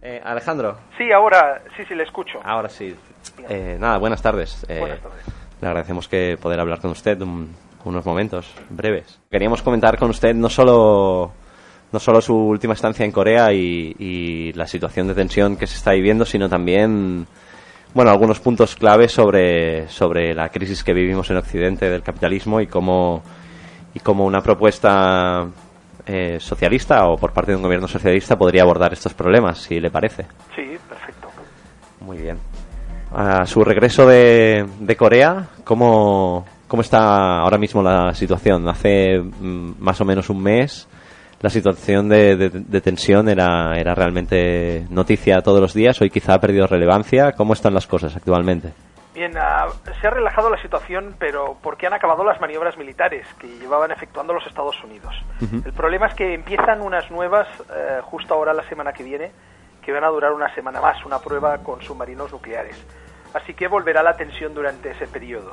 Eh, Alejandro. Sí, ahora sí, sí, le escucho. Ahora sí. Eh, nada, buenas tardes. Eh, Buenas tardes. Le agradecemos que poder hablar con usted un- unos momentos breves. Queríamos comentar con usted no solo, no solo su última estancia en Corea y, y la situación de tensión que se está viviendo, sino también bueno, algunos puntos clave sobre, sobre la crisis que vivimos en Occidente del capitalismo y cómo, y cómo una propuesta eh, socialista o por parte de un gobierno socialista podría abordar estos problemas, si le parece. Sí, perfecto. Muy bien. A su regreso de, de Corea, ¿cómo, ¿cómo está ahora mismo la situación? Hace mm, más o menos un mes la situación de, de- de tensión era, era realmente noticia todos los días. Hoy quizá ha perdido relevancia. ¿Cómo están las cosas actualmente? Bien, ah, se ha relajado la situación, pero porque han acabado las maniobras militares que llevaban efectuando los Estados Unidos. El problema es que empiezan unas nuevas eh, justo ahora la semana que viene, que van a durar una semana más, una prueba con submarinos nucleares. Así que volverá la tensión durante ese periodo.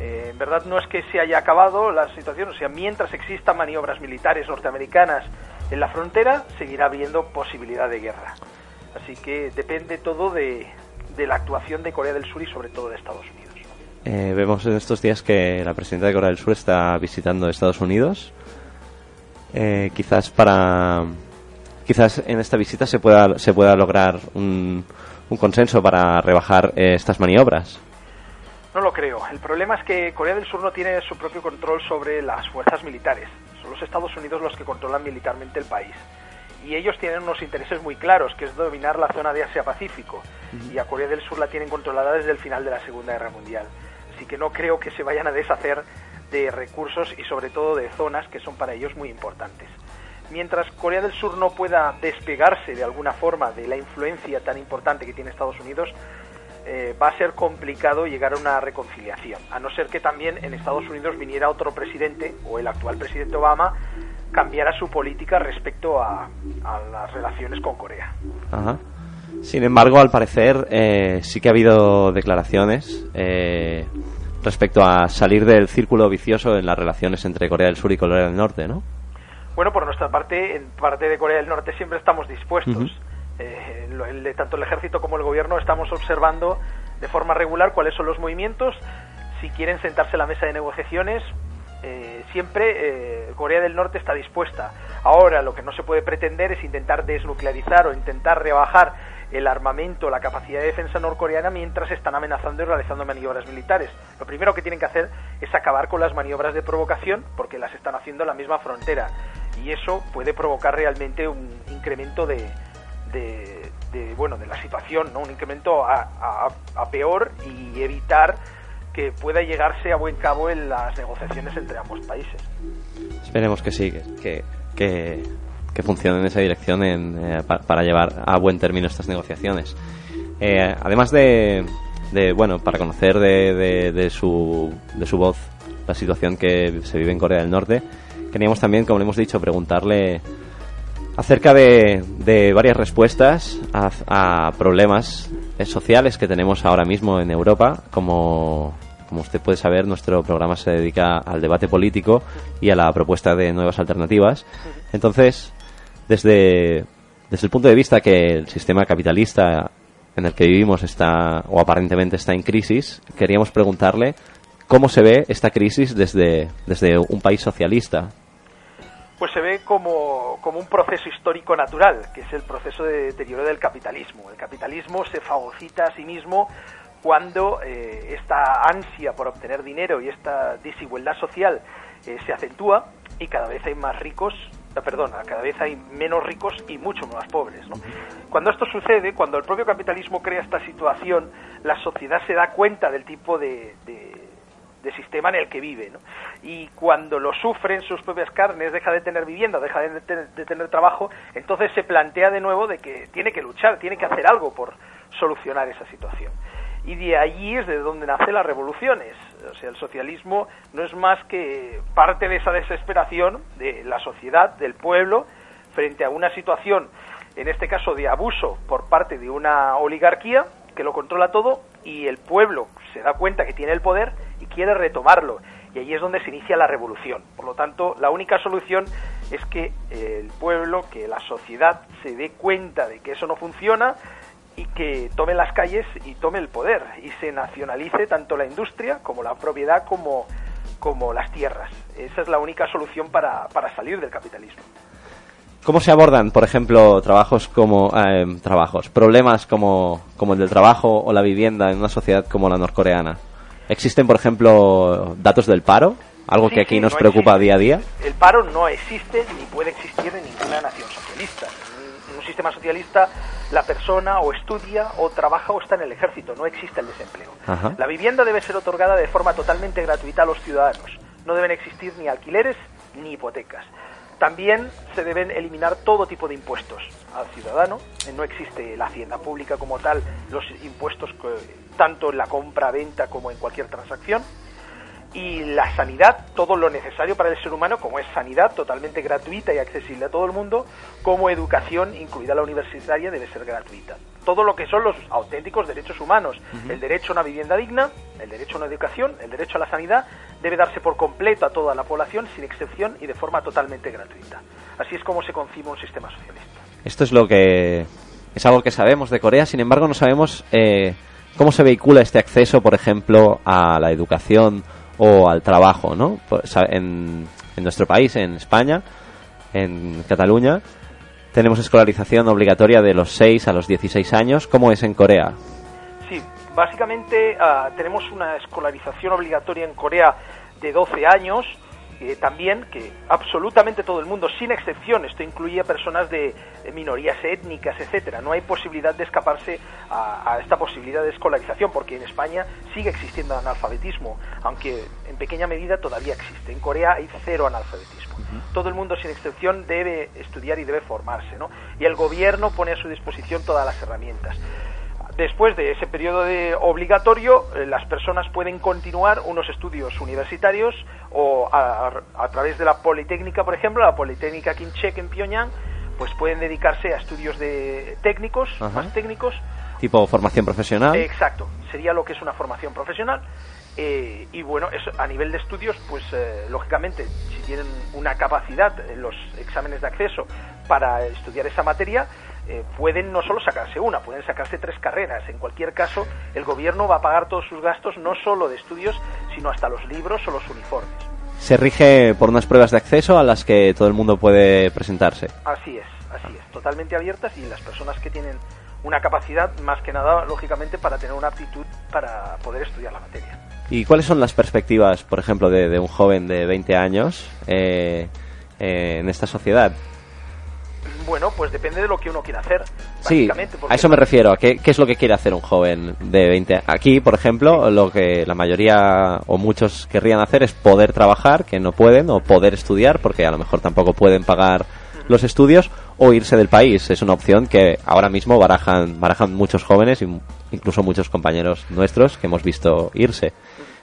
Eh, en verdad no es que se haya acabado la situación, o sea, mientras existan maniobras militares norteamericanas en la frontera, seguirá habiendo posibilidad de guerra. Así que depende todo de, de la actuación de Corea del Sur y sobre todo de Estados Unidos. Eh, vemos en estos días que la presidenta de Corea del Sur está visitando Estados Unidos. Eh, quizás para quizás en esta visita se pueda se pueda lograr un, un consenso para rebajar eh, estas maniobras. No lo creo. El problema es que Corea del Sur no tiene su propio control sobre las fuerzas militares. Son los Estados Unidos los que controlan militarmente el país. Y ellos tienen unos intereses muy claros, que es dominar la zona de Asia-Pacífico. Y a Corea del Sur la tienen controlada desde el final de la Segunda Guerra Mundial. Así que no creo que se vayan a deshacer de recursos y sobre todo de zonas que son para ellos muy importantes. Mientras Corea del Sur no pueda despegarse de alguna forma de la influencia tan importante que tiene Estados Unidos, eh, va a ser complicado llegar a una reconciliación, a no ser que también en Estados Unidos viniera otro presidente, o el actual presidente Obama, cambiara su política respecto a, las relaciones con Corea. Ajá. Sin embargo, al parecer eh, sí que ha habido declaraciones eh, respecto a salir del círculo vicioso en las relaciones entre Corea del Sur y Corea del Norte, ¿no? Bueno, por nuestra parte, en parte de Corea del Norte siempre estamos dispuestos. Eh, el tanto el ejército como el gobierno estamos observando de forma regular cuáles son los movimientos. Si quieren sentarse a la mesa de negociaciones, eh, siempre eh, Corea del Norte está dispuesta. Ahora lo que no se puede pretender es intentar desnuclearizar o intentar rebajar el armamento, la capacidad de defensa norcoreana mientras están amenazando y realizando maniobras militares. Lo primero que tienen que hacer es acabar con las maniobras de provocación porque las están haciendo en la misma frontera y eso puede provocar realmente un incremento de, bueno de la situación, ¿no? un incremento a, peor y evitar que pueda llegarse a buen cabo en las negociaciones entre ambos países. Esperemos que sí, que, que, que, funcione en esa dirección en, eh, pa- para llevar a buen término estas negociaciones. Eh, además de, de, bueno, para conocer de, de, de su, de su voz la situación que se vive en Corea del Norte, queríamos también, como le hemos dicho, preguntarle acerca de, varias respuestas a, a problemas sociales que tenemos ahora mismo en Europa. Como, como usted puede saber, nuestro programa se dedica al debate político y a la propuesta de nuevas alternativas. Entonces, desde, desde el punto de vista que el sistema capitalista en el que vivimos está, o aparentemente está en crisis, queríamos preguntarle cómo se ve esta crisis desde, desde un país socialista. Pues se ve como, como un proceso histórico natural, que es el proceso de deterioro del capitalismo. El capitalismo se fagocita a sí mismo cuando eh, esta ansia por obtener dinero y esta desigualdad social eh, se acentúa y cada vez hay más ricos, eh, perdón, cada vez hay menos ricos y mucho más pobres. ¿no? Cuando esto sucede, cuando el propio capitalismo crea esta situación, la sociedad se da cuenta del tipo de, de- de sistema en el que vive. ¿no? Y cuando lo sufre en sus propias carnes, deja de tener vivienda, deja de tener, de tener trabajo, entonces se plantea de nuevo de que tiene que luchar, tiene que hacer algo por solucionar esa situación. y de allí es de donde nacen las revoluciones. O sea, el socialismo no es más que parte de esa desesperación de la sociedad, del pueblo, frente a una situación, en este caso de abuso por parte de una oligarquía que lo controla todo y el pueblo se da cuenta que tiene el poder y quiere retomarlo. Y allí es donde se inicia la revolución. Por lo tanto, la única solución es que el pueblo, que la sociedad se dé cuenta de que eso no funciona, y que tome las calles y tome el poder y se nacionalice tanto la industria como la propiedad como, como las tierras. Esa es la única solución para, para salir del capitalismo. ¿Cómo se abordan, por ejemplo, trabajos como eh, trabajos, problemas como, como el del trabajo o la vivienda en una sociedad como la norcoreana? ¿Existen, por ejemplo, datos del paro? Algo que aquí nos preocupa día a día. El paro no existe ni puede existir en ninguna nación socialista. En un sistema socialista la persona o estudia o trabaja o está en el ejército, no existe el desempleo. La vivienda debe ser otorgada de forma totalmente gratuita a los ciudadanos. No deben existir ni alquileres ni hipotecas. También se deben eliminar todo tipo de impuestos al ciudadano. No existe la hacienda pública como tal, los impuestos tanto en la compra-venta como en cualquier transacción y la sanidad, todo lo necesario para el ser humano, como es sanidad totalmente gratuita y accesible a todo el mundo, como educación, incluida la universitaria, debe ser gratuita. Todo lo que son los auténticos derechos humanos, el derecho a una vivienda digna, el derecho a una educación, el derecho a la sanidad, debe darse por completo a toda la población, sin excepción y de forma totalmente gratuita. Así es como se concibe un sistema socialista. Esto es lo que es algo que sabemos de Corea, sin embargo no sabemos eh, cómo se vehicula este acceso, por ejemplo, a la educación o al trabajo, ¿no? En, en nuestro país, en España, en Cataluña, tenemos escolarización obligatoria de los 6 a los 16 años. ¿Cómo es en Corea? Sí, básicamente uh, tenemos una escolarización obligatoria en Corea de 12 años eh, también que absolutamente todo el mundo, sin excepción, esto incluye a personas de, minorías étnicas, etcétera. No hay posibilidad de escaparse a, esta posibilidad de escolarización, porque en España sigue existiendo analfabetismo, aunque en pequeña medida todavía existe. En Corea hay cero analfabetismo. Todo el mundo, sin excepción, debe estudiar y debe formarse, ¿no? Y el gobierno pone a su disposición todas las herramientas. Después de ese periodo de obligatorio, eh, las personas pueden continuar unos estudios universitarios o a, través de la Politécnica, por ejemplo, la Politécnica Kinchek en Pyongyang, pues pueden dedicarse a estudios de técnicos, más técnicos. Tipo formación profesional. exacto, sería lo que es una formación profesional. Eh, y bueno, eso, a nivel de estudios, pues eh, lógicamente, si tienen una capacidad en los exámenes de acceso para estudiar esa materia, eh, pueden no solo sacarse una, pueden sacarse tres carreras. En cualquier caso, el gobierno va a pagar todos sus gastos, no solo de estudios, sino hasta los libros o los uniformes. Se rige por unas pruebas de acceso a las que todo el mundo puede presentarse. Así es, así es, totalmente abiertas y las personas que tienen una capacidad, más que nada, lógicamente, para tener una aptitud para poder estudiar la materia. ¿Y cuáles son las perspectivas, por ejemplo, de, un joven de 20 años eh, eh, en esta sociedad? Bueno, pues depende de lo que uno quiera hacer. Sí, a eso me refiero, a qué, es lo que quiere hacer un joven de 20 Aquí, por ejemplo, lo que la mayoría o muchos querrían hacer es poder trabajar, que no pueden, o poder estudiar, porque a lo mejor tampoco pueden pagar los estudios, o irse del país. Es una opción que ahora mismo barajan, barajan muchos jóvenes, incluso muchos compañeros nuestros que hemos visto irse.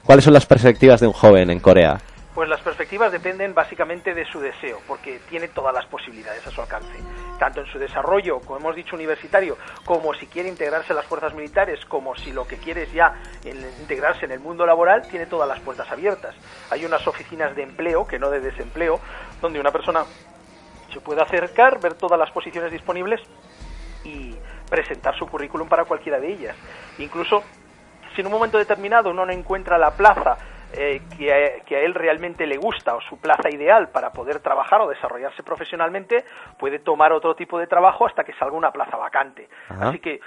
¿Cuáles son las perspectivas de un joven en Corea? Pues las perspectivas dependen básicamente de su deseo, porque tiene todas las posibilidades a su alcance, tanto en su desarrollo, como hemos dicho, universitario, como si quiere integrarse en las fuerzas militares, como si lo que quiere es ya integrarse en el mundo laboral, tiene todas las puertas abiertas. Hay unas oficinas de empleo, que no de desempleo, donde una persona se puede acercar, ver todas las posiciones disponibles y presentar su currículum para cualquiera de ellas. Incluso si en un momento determinado uno no encuentra la plaza eh, que, a, él realmente le gusta o su plaza ideal para poder trabajar o desarrollarse profesionalmente, puede tomar otro tipo de trabajo hasta que salga una plaza vacante. Así que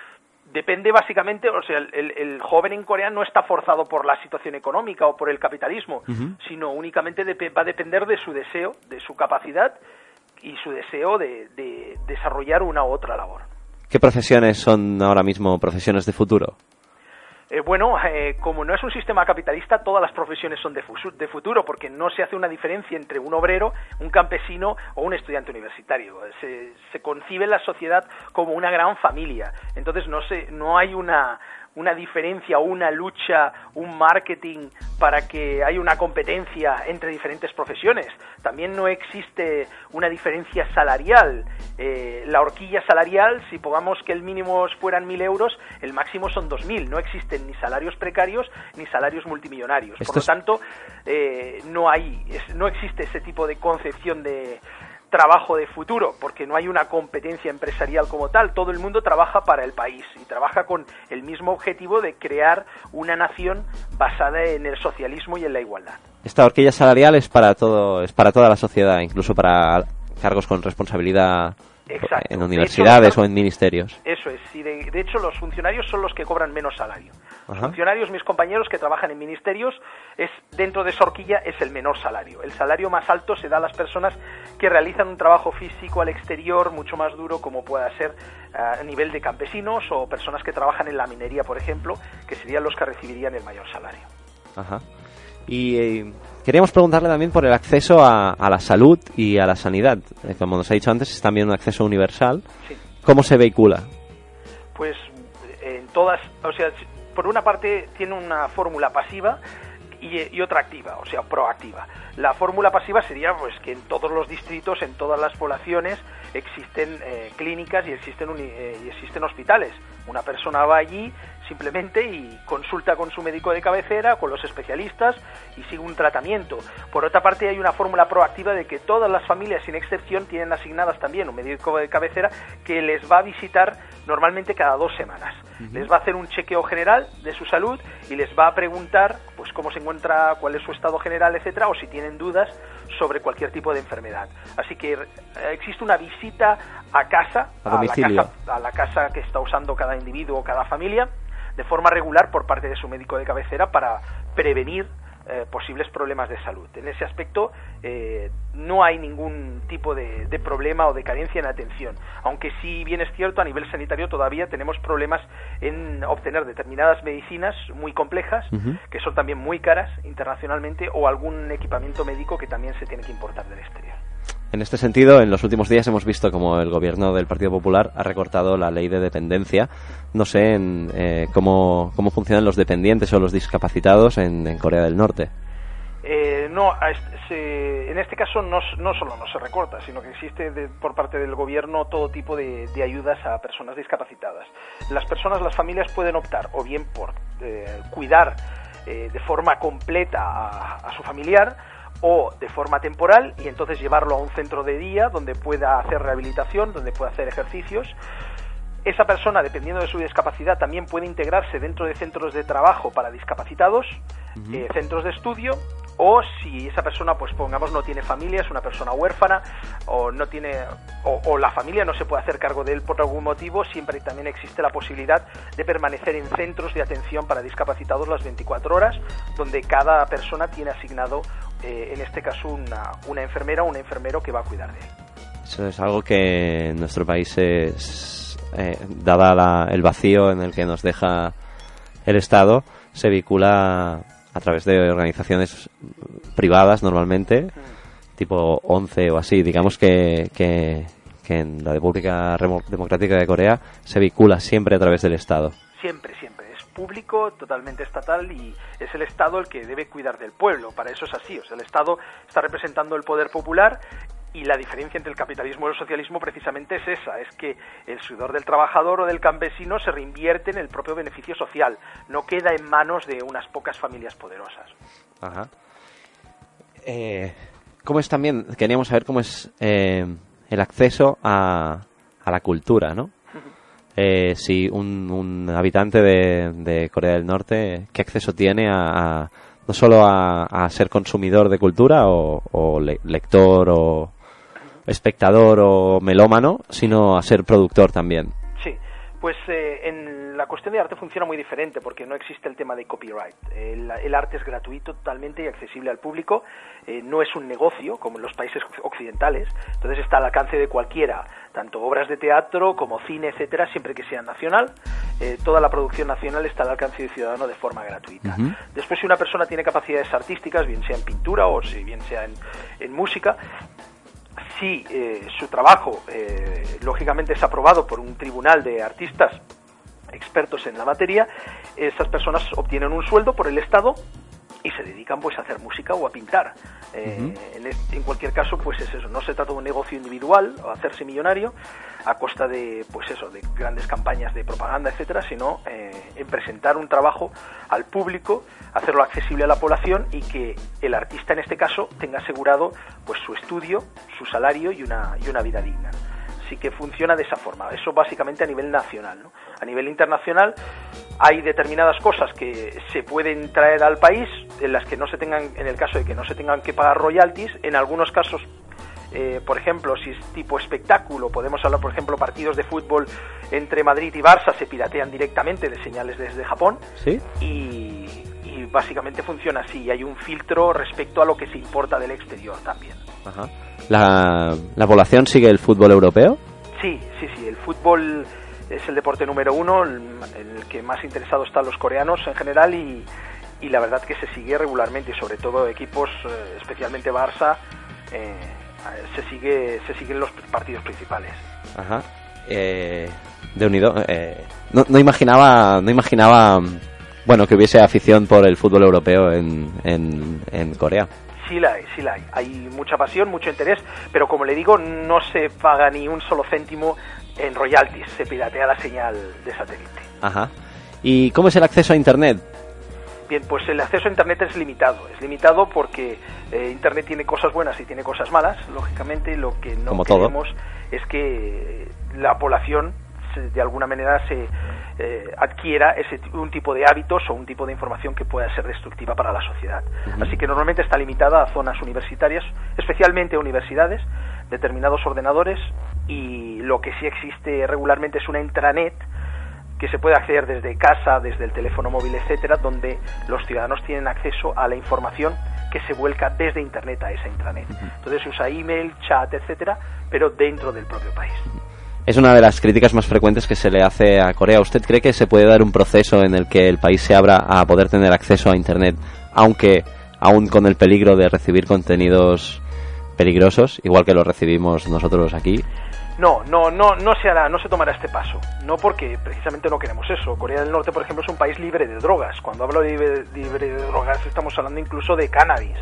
depende básicamente, o sea, el, joven en Corea no está forzado por la situación económica o por el capitalismo, sino únicamente va a depender de su deseo, de su capacidad y su deseo de, de desarrollar una u otra labor. ¿Qué profesiones son ahora mismo profesiones de futuro? Eh, bueno, eh, como no es un sistema capitalista, todas las profesiones son de, futuro, porque no se hace una diferencia entre un obrero, un campesino o un estudiante universitario. Se, concibe la sociedad como una gran familia. Entonces no, se, no hay una, una diferencia o una lucha, un marketing para que haya una competencia entre diferentes profesiones. También no existe una diferencia salarial. Eh, la horquilla salarial, si pongamos que el mínimo fueran 1.000 euros, el máximo son 2.000. No existen ni salarios precarios ni salarios multimillonarios. Por lo tanto, eh, no, hay, no existe ese tipo de concepción de, trabajo de futuro, porque no hay una competencia empresarial como tal, todo el mundo trabaja para el país y trabaja con el mismo objetivo de crear una nación basada en el socialismo y en la igualdad. Esta horquilla salarial es para todo, es para toda la sociedad, incluso para cargos con responsabilidad en universidades o en ministerios. Eso es, y de, de, hecho los funcionarios son los que cobran menos salario. Los funcionarios, mis compañeros que trabajan en ministerios, es dentro de esa horquilla es el menor salario. El salario más alto se da a las personas que realizan un trabajo físico al exterior mucho más duro, como pueda ser a nivel de campesinos o personas que trabajan en la minería, por ejemplo, que serían los que recibirían el mayor salario. Ajá. Y eh, queríamos preguntarle también por el acceso a, la salud y a la sanidad. Eh, como nos ha dicho antes, es también un acceso universal. ¿Cómo se vehicula? Pues en todas, o sea, por una parte tiene una fórmula pasiva y, otra activa, o sea, proactiva. La fórmula pasiva sería pues que en todos los distritos, en todas las poblaciones existen eh, clínicas y existen, eh, y existen hospitales. Una persona va allí simplemente y consulta con su médico de cabecera, con los especialistas y sigue un tratamiento. Por otra parte, hay una fórmula proactiva de que todas las familias, sin excepción, tienen asignadas también un médico de cabecera que les va a visitar normalmente cada dos semanas. Les va a hacer un chequeo general de su salud y les va a preguntar pues cómo se encuentra, cuál es su estado general, etcétera, o si tienen dudas sobre cualquier tipo de enfermedad. Así que eh, existe una visita a casa, a, la casa, a la casa que está usando cada individuo o cada familia, de forma regular por parte de su médico de cabecera para prevenir eh, posibles problemas de salud. En ese aspecto eh, no hay ningún tipo de, problema o de carencia en atención, aunque sí bien es cierto a nivel sanitario todavía tenemos problemas en obtener determinadas medicinas muy complejas, que son también muy caras internacionalmente, o algún equipamiento médico que también se tiene que importar del exterior. En este sentido, en los últimos días hemos visto como el gobierno del Partido Popular ha recortado la ley de dependencia. No sé en, eh, cómo, cómo funcionan los dependientes o los discapacitados en, Corea del Norte. Eh, no, en este caso no, no, solo no se recorta, sino que existe por parte del gobierno todo tipo de, ayudas a personas discapacitadas. Las personas, las familias pueden optar o bien por eh, cuidar de forma completa a su familiar, o de forma temporal y entonces llevarlo a un centro de día donde pueda hacer rehabilitación, donde pueda hacer ejercicios. Esa persona, dependiendo de su discapacidad, también puede integrarse dentro de centros de trabajo para discapacitados, eh, centros de estudio, o si esa persona, pues pongamos, no tiene familia, es una persona huérfana, o no tiene, o, la familia no se puede hacer cargo de él por algún motivo, siempre también existe la posibilidad de permanecer en centros de atención para discapacitados las 24 horas, donde cada persona tiene asignado eh, en este caso una, una enfermera o un enfermero que va a cuidar de él. Eso es algo que en nuestro país es, eh, dada el vacío en el que nos deja el Estado, se vincula a través de organizaciones privadas normalmente, tipo 11 o así. Digamos que, que, que en la República Democrática de Corea se vincula siempre a través del Estado. Siempre, siempre público, totalmente estatal y es el Estado el que debe cuidar del pueblo. Para eso es así. O sea, el Estado está representando el poder popular y la diferencia entre el capitalismo y el socialismo precisamente es esa, es que el sudor del trabajador o del campesino se reinvierte en el propio beneficio social, no queda en manos de unas pocas familias poderosas. Ajá. Eh, ¿Cómo es también, queríamos saber cómo es eh, el acceso a, a la cultura, ¿no? Eh, si un, habitante de, Corea del Norte, ¿qué acceso tiene a, no solo a, ser consumidor de cultura o, lector o espectador o melómano, sino a ser productor también? Sí, pues eh, en la cuestión de arte funciona muy diferente porque no existe el tema de copyright. El, arte es gratuito totalmente y accesible al público, eh, no es un negocio como en los países occidentales, entonces está al alcance de cualquiera tanto obras de teatro como cine, etcétera, siempre que sean nacional. Eh, toda la producción nacional está al alcance del ciudadano de forma gratuita. Después, si una persona tiene capacidades artísticas, bien sea en pintura o si bien sea en, música, si eh, su trabajo, eh, lógicamente, es aprobado por un tribunal de artistas expertos en la materia, esas personas obtienen un sueldo por el Estado y se dedican pues a hacer música o a pintar. Eh, en, cualquier caso, pues es eso, no se trata de un negocio individual o hacerse millonario a costa de pues eso, de grandes campañas de propaganda, etcétera, sino eh, en presentar un trabajo al público, hacerlo accesible a la población y que el artista en este caso tenga asegurado pues su estudio, su salario y una, y una vida digna sí que funciona de esa forma. Eso básicamente a nivel nacional. A nivel internacional hay determinadas cosas que se pueden traer al país en las que no se tengan, en el caso de que no se tengan que pagar royalties, en algunos casos eh, por ejemplo, si es tipo espectáculo, podemos hablar, por ejemplo, partidos de fútbol entre Madrid y Barça se piratean directamente de señales desde Japón. ¿Sí? Y, y básicamente funciona así. Hay un filtro respecto a lo que se importa del exterior también. Ajá. ¿La, población sigue el fútbol europeo? Sí, sí, sí. El fútbol es el deporte número uno, en el que más interesados están los coreanos en general y, y la verdad que se sigue regularmente y sobre todo equipos, eh, especialmente Barça, eh, se sigue se siguen los partidos principales. Ajá. Eh, de unido, no, no, imaginaba no imaginaba bueno que hubiese afición por el fútbol europeo en, en, en Corea sí la hay, sí la hay. Hay mucha pasión, mucho interés, pero como le digo, no se paga ni un solo céntimo en royalties, se piratea la señal de satélite. Ajá. ¿Y cómo es el acceso a Internet? Bien, pues el acceso a Internet es limitado. Es limitado porque eh, Internet tiene cosas buenas y tiene cosas malas. Lógicamente, lo que no queremos es que la población de alguna manera se eh, adquiera ese, un tipo de hábitos o un tipo de información que pueda ser destructiva para la sociedad. Así que normalmente está limitada a zonas universitarias, especialmente a universidades, determinados ordenadores y lo que sí existe regularmente es una intranet que se puede acceder desde casa, desde el teléfono móvil, etcétera, donde los ciudadanos tienen acceso a la información que se vuelca desde internet a esa intranet. Entonces se usa email, chat, etcétera, pero dentro del propio país es una de las críticas más frecuentes que se le hace a Corea. ¿Usted cree que se puede dar un proceso en el que el país se abra a poder tener acceso a Internet, aunque aún con el peligro de recibir contenidos peligrosos, igual que lo recibimos nosotros aquí? No, no, no, no se hará, no se tomará este paso. No porque precisamente no queremos eso. Corea del Norte, por ejemplo, es un país libre de drogas. Cuando hablo de libre de drogas, estamos hablando incluso de cannabis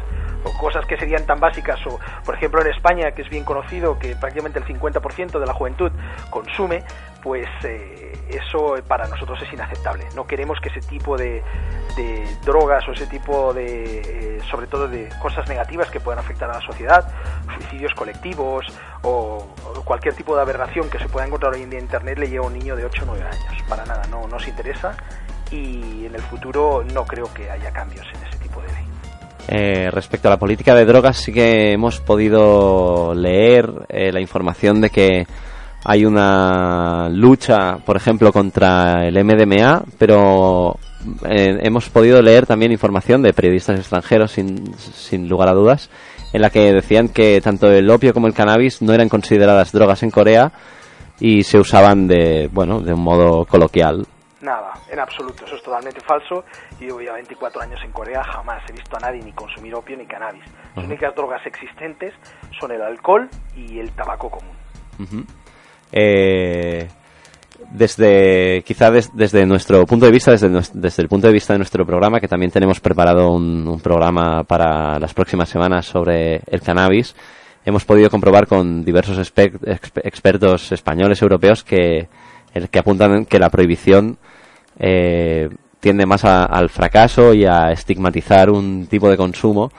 o cosas que serían tan básicas, o por ejemplo en España, que es bien conocido que prácticamente el 50% de la juventud consume, pues eh, eso para nosotros es inaceptable. No queremos que ese tipo de, drogas o ese tipo de, eh, sobre todo de cosas negativas que puedan afectar a la sociedad, suicidios colectivos o, cualquier tipo de aberración que se pueda encontrar hoy en día en Internet le llegue a un niño de 8 o 9 años. Para nada, no nos interesa y en el futuro no creo que haya cambios en ley. Eh, respecto a la política de drogas, sí que hemos podido leer eh, la información de que hay una lucha, por ejemplo, contra el MDMA, pero eh, hemos podido leer también información de periodistas extranjeros, sin, sin lugar a dudas, en la que decían que tanto el opio como el cannabis no eran consideradas drogas en Corea y se usaban de, bueno, de un modo coloquial. Nada, en absoluto, eso es totalmente falso. Yo llevo ya 24 años en Corea, jamás he visto a nadie ni consumir opio ni cannabis. Las únicas drogas existentes son el alcohol y el tabaco común. eh, desde quizá desde nuestro punto de vista, desde, desde, el punto de vista de nuestro programa, que también tenemos preparado un, programa para las próximas semanas sobre el cannabis, hemos podido comprobar con diversos expertos españoles, europeos, que, que apuntan que la prohibición eh, tiende más al fracaso y a estigmatizar un tipo de consumo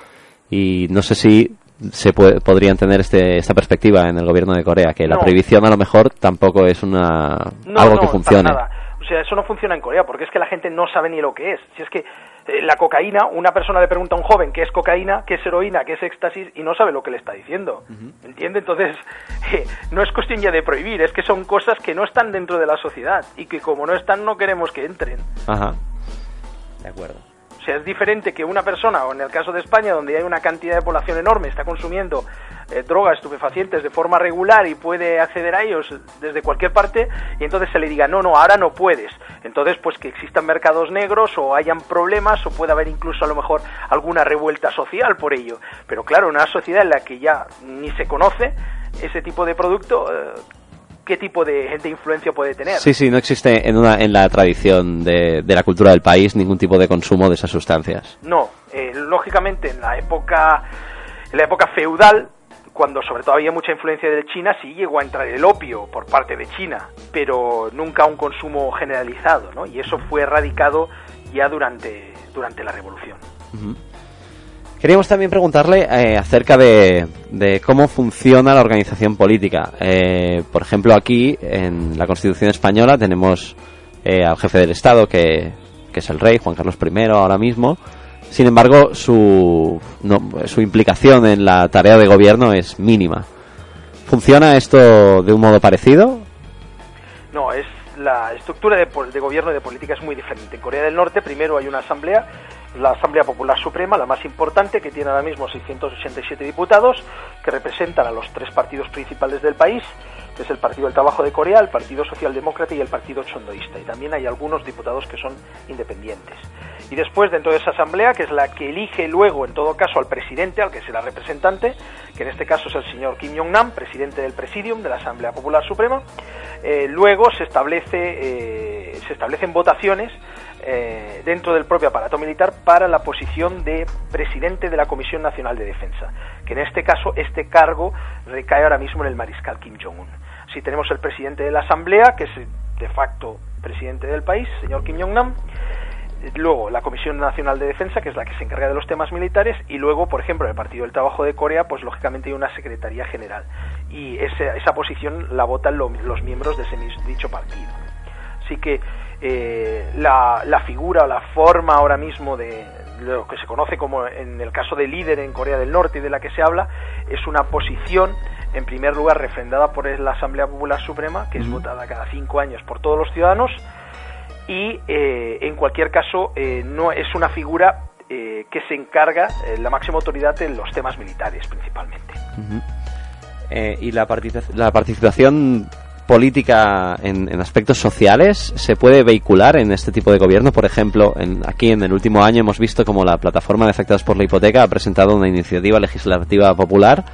y no sé si se puede, podrían tener este, esta perspectiva en el gobierno de Corea, que la prohibición a lo mejor tampoco es una algo que funcione. O sea, eso no funciona en Corea porque es que la gente no sabe ni lo que es. Si es que la cocaína, una persona le pregunta a un joven qué es cocaína, qué es heroína, qué es éxtasis y no sabe lo que le está diciendo. ¿Entiende? Entonces, eh, no es cuestión ya de prohibir, es que son cosas que no están dentro de la sociedad y que como no están no queremos que entren. Ajá. De acuerdo. O sea, es diferente que una persona, o en el caso de España, donde hay una cantidad de población enorme, está consumiendo eh, drogas estupefacientes de forma regular y puede acceder a ellos desde cualquier parte, y entonces se le diga, no, no, ahora no puedes. Entonces, pues que existan mercados negros o hayan problemas o puede haber incluso a lo mejor alguna revuelta social por ello. Pero claro, una sociedad en la que ya ni se conoce ese tipo de producto, eh, qué tipo de, de, influencia puede tener. Sí, sí, no existe en, una, en la tradición de, de, la cultura del país ningún tipo de consumo de esas sustancias. No, eh, lógicamente en la época en la época feudal cuando sobre todo había mucha influencia de China, sí llegó a entrar el opio por parte de China, pero nunca un consumo generalizado, ¿no? Y eso fue erradicado ya durante, durante la Revolución. Queríamos también preguntarle eh, acerca de, de, cómo funciona la organización política. Eh, por ejemplo, aquí en la Constitución española tenemos eh, al jefe del Estado, que, que es el rey, Juan Carlos I, ahora mismo, sin embargo, su, su implicación en la tarea de gobierno es mínima. ¿Funciona esto de un modo parecido? No, es la estructura de, de, gobierno y de política es muy diferente. En Corea del Norte primero hay una asamblea, la Asamblea Popular Suprema, la más importante, que tiene ahora mismo 687 diputados, que representan a los tres partidos principales del país, que es el Partido del Trabajo de Corea, el Partido Socialdemócrata y el Partido Chondoísta. Y también hay algunos diputados que son independientes. Y después, dentro de esa asamblea, que es la que elige luego, en todo caso, al presidente, al que será representante, que en este caso es el señor Kim Jong-nam, presidente del Presidium de la Asamblea Popular Suprema, eh, luego se, establece, eh, se establecen votaciones eh, dentro del propio aparato militar para la posición de presidente de la Comisión Nacional de Defensa, que en este caso este cargo recae ahora mismo en el mariscal Kim Jong-un. Si tenemos el presidente de la Asamblea, que es de facto presidente del país, señor Kim Jong-nam, luego la Comisión Nacional de Defensa, que es la que se encarga de los temas militares, y luego, por ejemplo, en el Partido del Trabajo de Corea, pues lógicamente hay una Secretaría General. Y esa, esa posición la votan los miembros de ese dicho partido. Así que eh, la, la, figura o la forma ahora mismo de lo que se conoce como en el caso de líder en Corea del Norte y de la que se habla, es una posición en primer lugar refrendada por la Asamblea Popular Suprema, que es votada cada cinco años por todos los ciudadanos, y eh, en cualquier caso eh, no es una figura eh, que se encarga la máxima autoridad en los temas militares principalmente. ¿Y la, la participación política en, aspectos sociales se puede vehicular en este tipo de gobierno? Por ejemplo, en, aquí en el último año hemos visto como la plataforma de afectados por la hipoteca ha presentado una iniciativa legislativa popular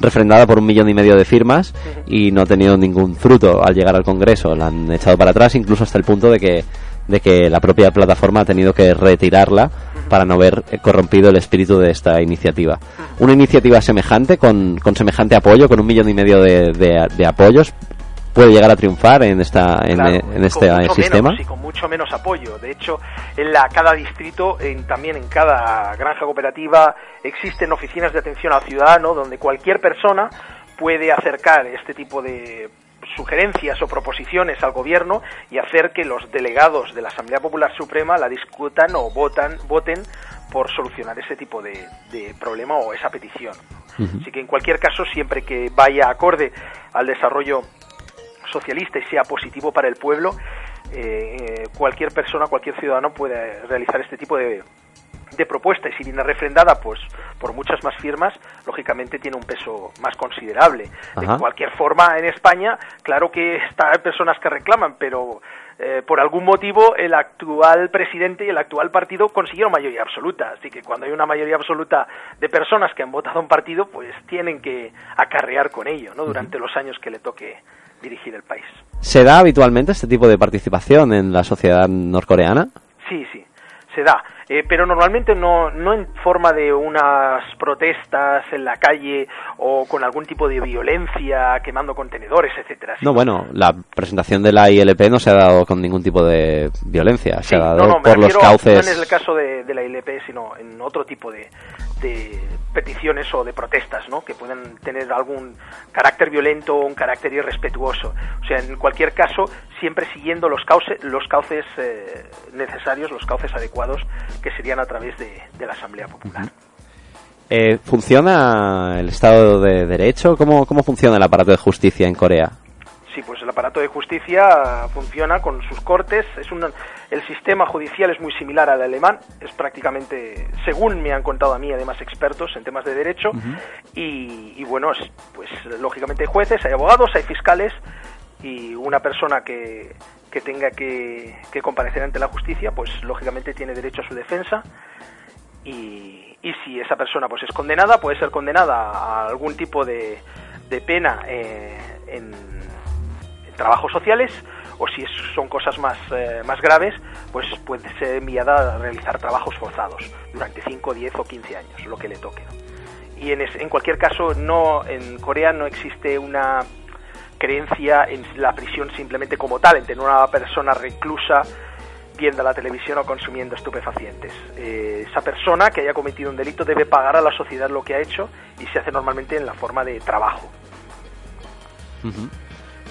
refrendada por un millón y medio de firmas y no ha tenido ningún fruto al llegar al Congreso. La han echado para atrás incluso hasta el punto de que, de que la propia plataforma ha tenido que retirarla para no ver corrompido el espíritu de esta iniciativa. Una iniciativa semejante, con, con semejante apoyo, con un millón y medio de apoyos, puede llegar a triunfar en esta en, este sistema. menos, con mucho menos apoyo. De hecho en la cada distrito en, también en cada granja cooperativa existen oficinas de atención al ciudadano donde cualquier persona puede acercar este tipo de sugerencias o proposiciones al gobierno y hacer que los delegados de la Asamblea Popular Suprema la discutan o votan voten por solucionar ese tipo de, de problema o esa petición. Así que en cualquier caso, siempre que vaya acorde al desarrollo socialista y sea positivo para el pueblo, eh, eh, cualquier persona, cualquier ciudadano puede realizar este tipo de, de propuesta y si viene refrendada pues por muchas más firmas, lógicamente tiene un peso más considerable. De cualquier forma, en España, claro que está, hay personas que reclaman, pero eh, por algún motivo el actual presidente y el actual partido consiguieron mayoría absoluta. Así que cuando hay una mayoría absoluta de personas que han votado a un partido, pues tienen que acarrear con ello, ¿no? Durante los años que le toque dirigir el país. ¿Se da habitualmente este tipo de participación en la sociedad norcoreana? Sí, sí, se da. Eh, pero normalmente no, no en forma de unas protestas en la calle o con algún tipo de violencia, quemando contenedores, etcétera. No, bueno, la presentación de la ILP no se ha dado con ningún tipo de violencia, se ha dado por los cauces. No en el caso de, de la ILP, sino en otro tipo de, de peticiones o de protestas, ¿no? Que pueden tener algún carácter violento o un carácter irrespetuoso. O sea, en cualquier caso, siempre siguiendo los cauces, los cauces eh, necesarios, los cauces adecuados, que serían a través de, la Asamblea Popular. Eh, ¿Funciona el Estado de Derecho? ¿Cómo, ¿Cómo funciona el aparato de justicia en Corea? Sí, pues el aparato de justicia funciona con sus cortes. Es un, el sistema judicial es muy similar al alemán. Es prácticamente, según me han contado a mí, además expertos en temas de derecho. y, bueno, pues lógicamente hay jueces, hay abogados, hay fiscales y una persona que, que tenga que, que, comparecer ante la justicia, pues lógicamente tiene derecho a su defensa. Y, y si esa persona pues es condenada, puede ser condenada a algún tipo de, de pena eh, en trabajos sociales o si son cosas más, eh, más graves, pues puede ser enviada a realizar trabajos forzados durante 5, 10 o 15 años, lo que le toque. Y en, en cualquier caso, no en Corea no existe una creencia en la prisión simplemente como tal, en tener una persona reclusa viendo la televisión o consumiendo estupefacientes. Eh, esa persona que haya cometido un delito debe pagar a la sociedad lo que ha hecho y se hace normalmente en la forma de trabajo.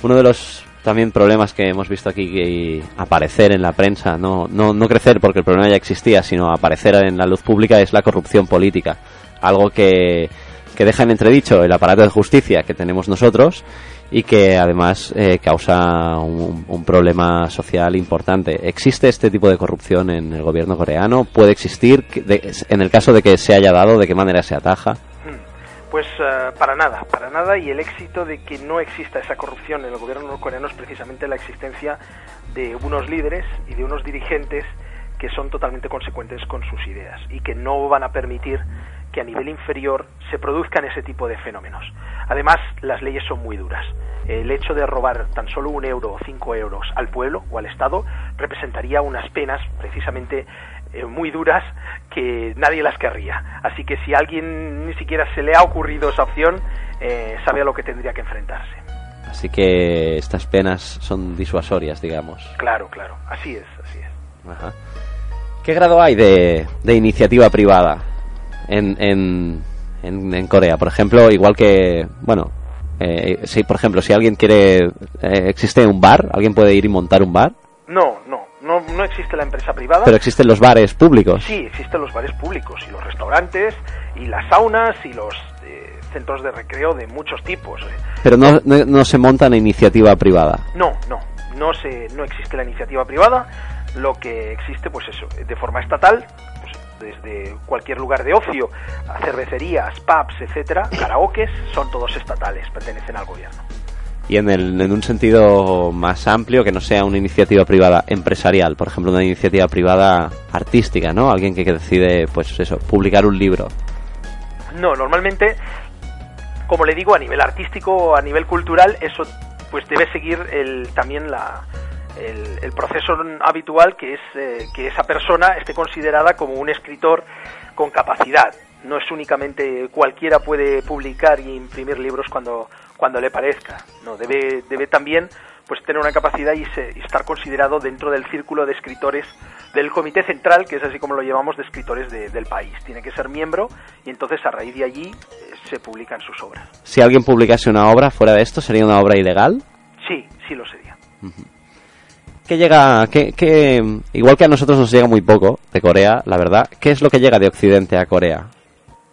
Uno de los también problemas que hemos visto aquí aparecer en la prensa, no, no, no crecer porque el problema ya existía, sino aparecer en la luz pública es la corrupción política. Algo que, que deja en entredicho el aparato de justicia que tenemos nosotros y que además eh, causa un, problema social importante. ¿Existe este tipo de corrupción en el gobierno coreano? ¿Puede existir? en el caso de que se haya dado, ¿de qué manera se ataja? Pues eh, para nada, para nada. Y el éxito de que no exista esa corrupción en el gobierno coreano es precisamente la existencia de unos líderes y de unos dirigentes que son totalmente consecuentes con sus ideas y que no van a permitir que a nivel inferior se produzcan ese tipo de fenómenos. Además, las leyes son muy duras. El hecho de robar tan solo un euro o cinco euros al pueblo o al Estado representaría unas penas precisamente eh, muy duras que nadie las querría. Así que si a alguien ni siquiera se le ha ocurrido esa opción, eh, sabe a lo que tendría que enfrentarse. Así que estas penas son disuasorias, digamos. Claro, claro, así es, así es. ¿Qué grado hay de, de iniciativa privada? en, en, Corea. Por ejemplo, igual que, bueno, eh, si por ejemplo, si alguien quiere, eh, existe un bar, alguien puede ir y montar un bar. No, no, no, no existe la empresa privada. Pero existen los bares públicos. Sí, existen los bares públicos y los restaurantes y las saunas y los eh, centros de recreo de muchos tipos. Pero no, no, no, se monta en iniciativa privada. No, no, no se, no existe la iniciativa privada. Lo que existe, pues eso, de forma estatal, desde cualquier lugar de ocio a cervecerías, pubs, etcétera, karaokes, son todos estatales, pertenecen al gobierno. Y en, el, en un sentido más amplio, que no sea una iniciativa privada empresarial, por ejemplo, una iniciativa privada artística, ¿no? Alguien que, decide, pues eso, publicar un libro. No, normalmente, como le digo, a nivel artístico, a nivel cultural, eso pues debe seguir el, también la, el, proceso habitual que es eh, que esa persona esté considerada como un escritor con capacidad. No es únicamente cualquiera puede publicar y imprimir libros cuando, cuando le parezca. No, debe, debe también pues tener una capacidad y, estar considerado dentro del círculo de escritores del comité central, que es así como lo llevamos de escritores del país. Tiene que ser miembro y entonces a raíz de allí eh, se publican sus obras. Si alguien publicase una obra fuera de esto, ¿sería una obra ilegal? Sí, sí lo sería que llega, que, igual que a nosotros nos llega muy poco de Corea, la verdad, ¿qué es lo que llega de Occidente a Corea?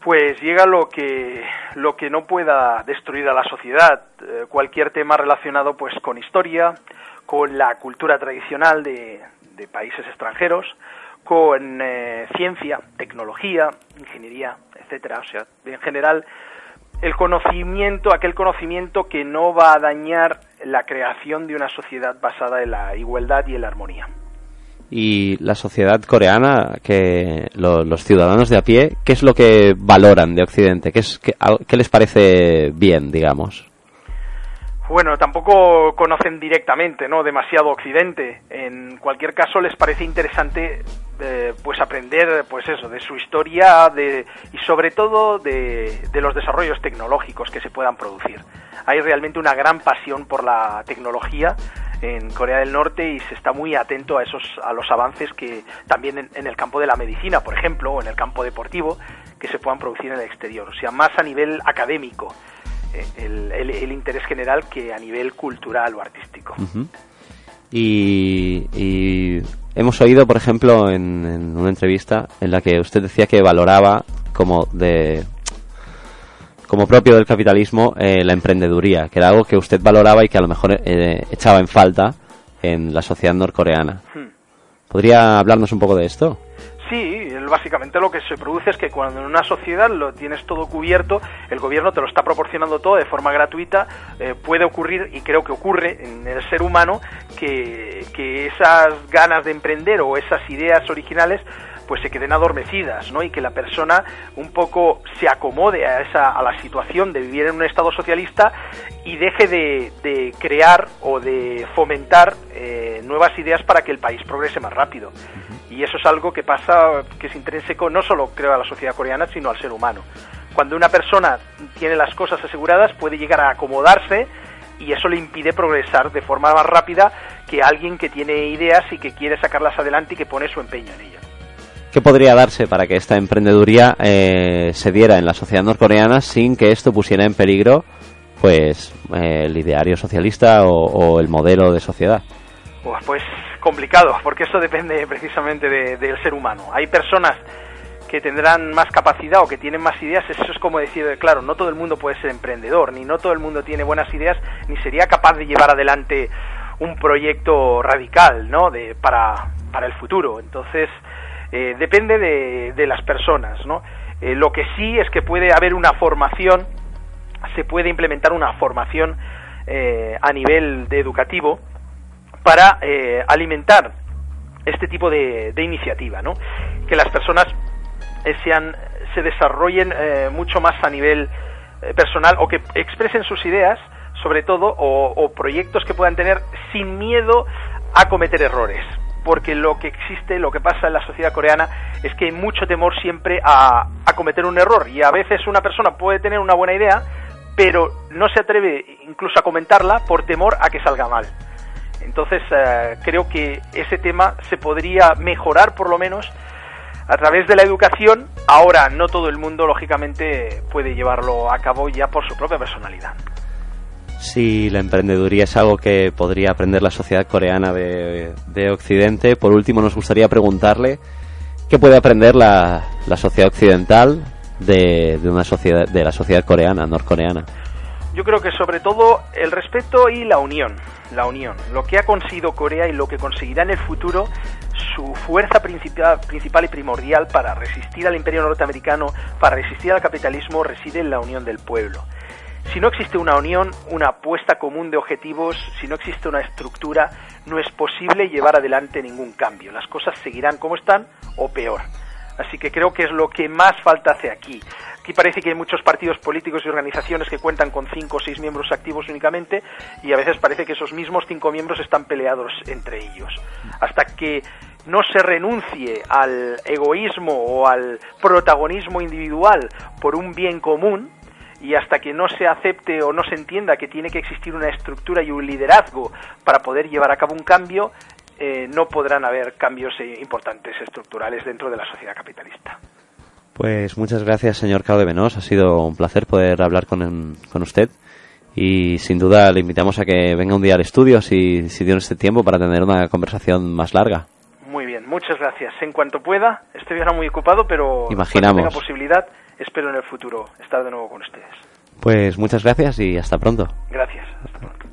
Pues llega lo que, lo que no pueda destruir a la sociedad, eh, cualquier tema relacionado pues con historia, con la cultura tradicional de, de países extranjeros, con eh, ciencia, tecnología, ingeniería, etcétera, o sea, en general el conocimiento, aquel conocimiento que no va a dañar la creación de una sociedad basada en la igualdad y en la armonía. Y la sociedad coreana, que los ciudadanos de a pie, ¿qué es lo que valoran de Occidente? ¿Qué, es, qué les parece bien, digamos? Bueno, tampoco conocen directamente, ¿no? Demasiado Occidente. En cualquier caso, les parece interesante, eh, pues aprender, pues eso, de su historia, de y sobre todo de, de, los desarrollos tecnológicos que se puedan producir. Hay realmente una gran pasión por la tecnología en Corea del Norte y se está muy atento a esos, a los avances que también en, en el campo de la medicina, por ejemplo, o en el campo deportivo, que se puedan producir en el exterior. O sea, más a nivel académico el, interés general que a nivel cultural o artístico. y, hemos oído, por ejemplo, en, una entrevista en la que usted decía que valoraba como de como propio del capitalismo eh, la emprendeduría, que era algo que usted valoraba y que a lo mejor eh, echaba en falta en la sociedad norcoreana. Hmm. ¿Podría hablarnos un poco de esto? Sí, básicamente lo que se produce es que cuando en una sociedad lo tienes todo cubierto, el gobierno te lo está proporcionando todo de forma gratuita, eh, puede ocurrir, y creo que ocurre en el ser humano, que, que esas ganas de emprender o esas ideas originales pues se queden adormecidas, ¿no? Y que la persona un poco se acomode a esa a la situación de vivir en un estado socialista y deje de, crear o de fomentar eh, nuevas ideas para que el país progrese más rápido. Y eso es algo que pasa, que es intrínseco no solo creo a la sociedad coreana, sino al ser humano. Cuando una persona tiene las cosas aseguradas puede llegar a acomodarse y eso le impide progresar de forma más rápida que alguien que tiene ideas y que quiere sacarlas adelante y que pone su empeño en ellas. ¿Qué podría darse para que esta emprendeduría eh, se diera en la sociedad norcoreana sin que esto pusiera en peligro pues eh, el ideario socialista o, el modelo de sociedad? Pues complicado, porque eso depende precisamente del ser humano. Hay personas que tendrán más capacidad o que tienen más ideas, eso es como decir, claro, no todo el mundo puede ser emprendedor, ni no todo el mundo tiene buenas ideas, ni sería capaz de llevar adelante un proyecto radical, ¿no? De, para, para el futuro. Entonces, eh, depende de, las personas, ¿no? Eh, lo que sí es que puede haber una formación, se puede implementar una formación eh, a nivel de educativo para alimentar este tipo de, de iniciativa, ¿no? Que las personas sean, se desarrollen mucho más a nivel personal o que expresen sus ideas sobre todo, o, proyectos que puedan tener sin miedo a cometer errores. Porque lo que existe, lo que pasa en la sociedad coreana es que hay mucho temor siempre a, cometer un error. Y a veces una persona puede tener una buena idea, pero no se atreve incluso a comentarla por temor a que salga mal. Entonces eh, creo que ese tema se podría mejorar por lo menos a través de la educación. Ahora no todo el mundo lógicamente puede llevarlo a cabo ya por su propia personalidad si la emprendeduría es algo que podría aprender la sociedad coreana de, Occidente. Por último, nos gustaría preguntarle qué puede aprender la, sociedad occidental de, una sociedad, de la sociedad coreana, norcoreana. Yo creo que sobre todo el respeto y la unión. La unión. Lo que ha conseguido Corea y lo que conseguirá en el futuro, su fuerza principal, principal y primordial para resistir al imperio norteamericano, para resistir al capitalismo, reside en la unión del pueblo. Si no existe una unión, una apuesta común de objetivos, si no existe una estructura, no es posible llevar adelante ningún cambio. Las cosas seguirán como están o peor. Así que creo que es lo que más falta hace aquí. Aquí parece que hay muchos partidos políticos y organizaciones que cuentan con cinco o seis miembros activos únicamente y a veces parece que esos mismos cinco miembros están peleados entre ellos. Hasta que no se renuncie al egoísmo o al protagonismo individual por un bien común, y hasta que no se acepte o no se entienda que tiene que existir una estructura y un liderazgo para poder llevar a cabo un cambio, eh, no podrán haber cambios eh, importantes estructurales dentro de la sociedad capitalista. Pues muchas gracias, señor Cao de Venós. Ha sido un placer poder hablar con, con usted. Y sin duda le invitamos a que venga un día al estudio si, si tiene este tiempo para tener una conversación más larga. Muy bien, muchas gracias. En cuanto pueda, estoy ahora muy ocupado, pero Imaginamos. tenga posibilidad, espero en el futuro estar de nuevo con ustedes. Pues muchas gracias y hasta pronto. Gracias. Hasta pronto.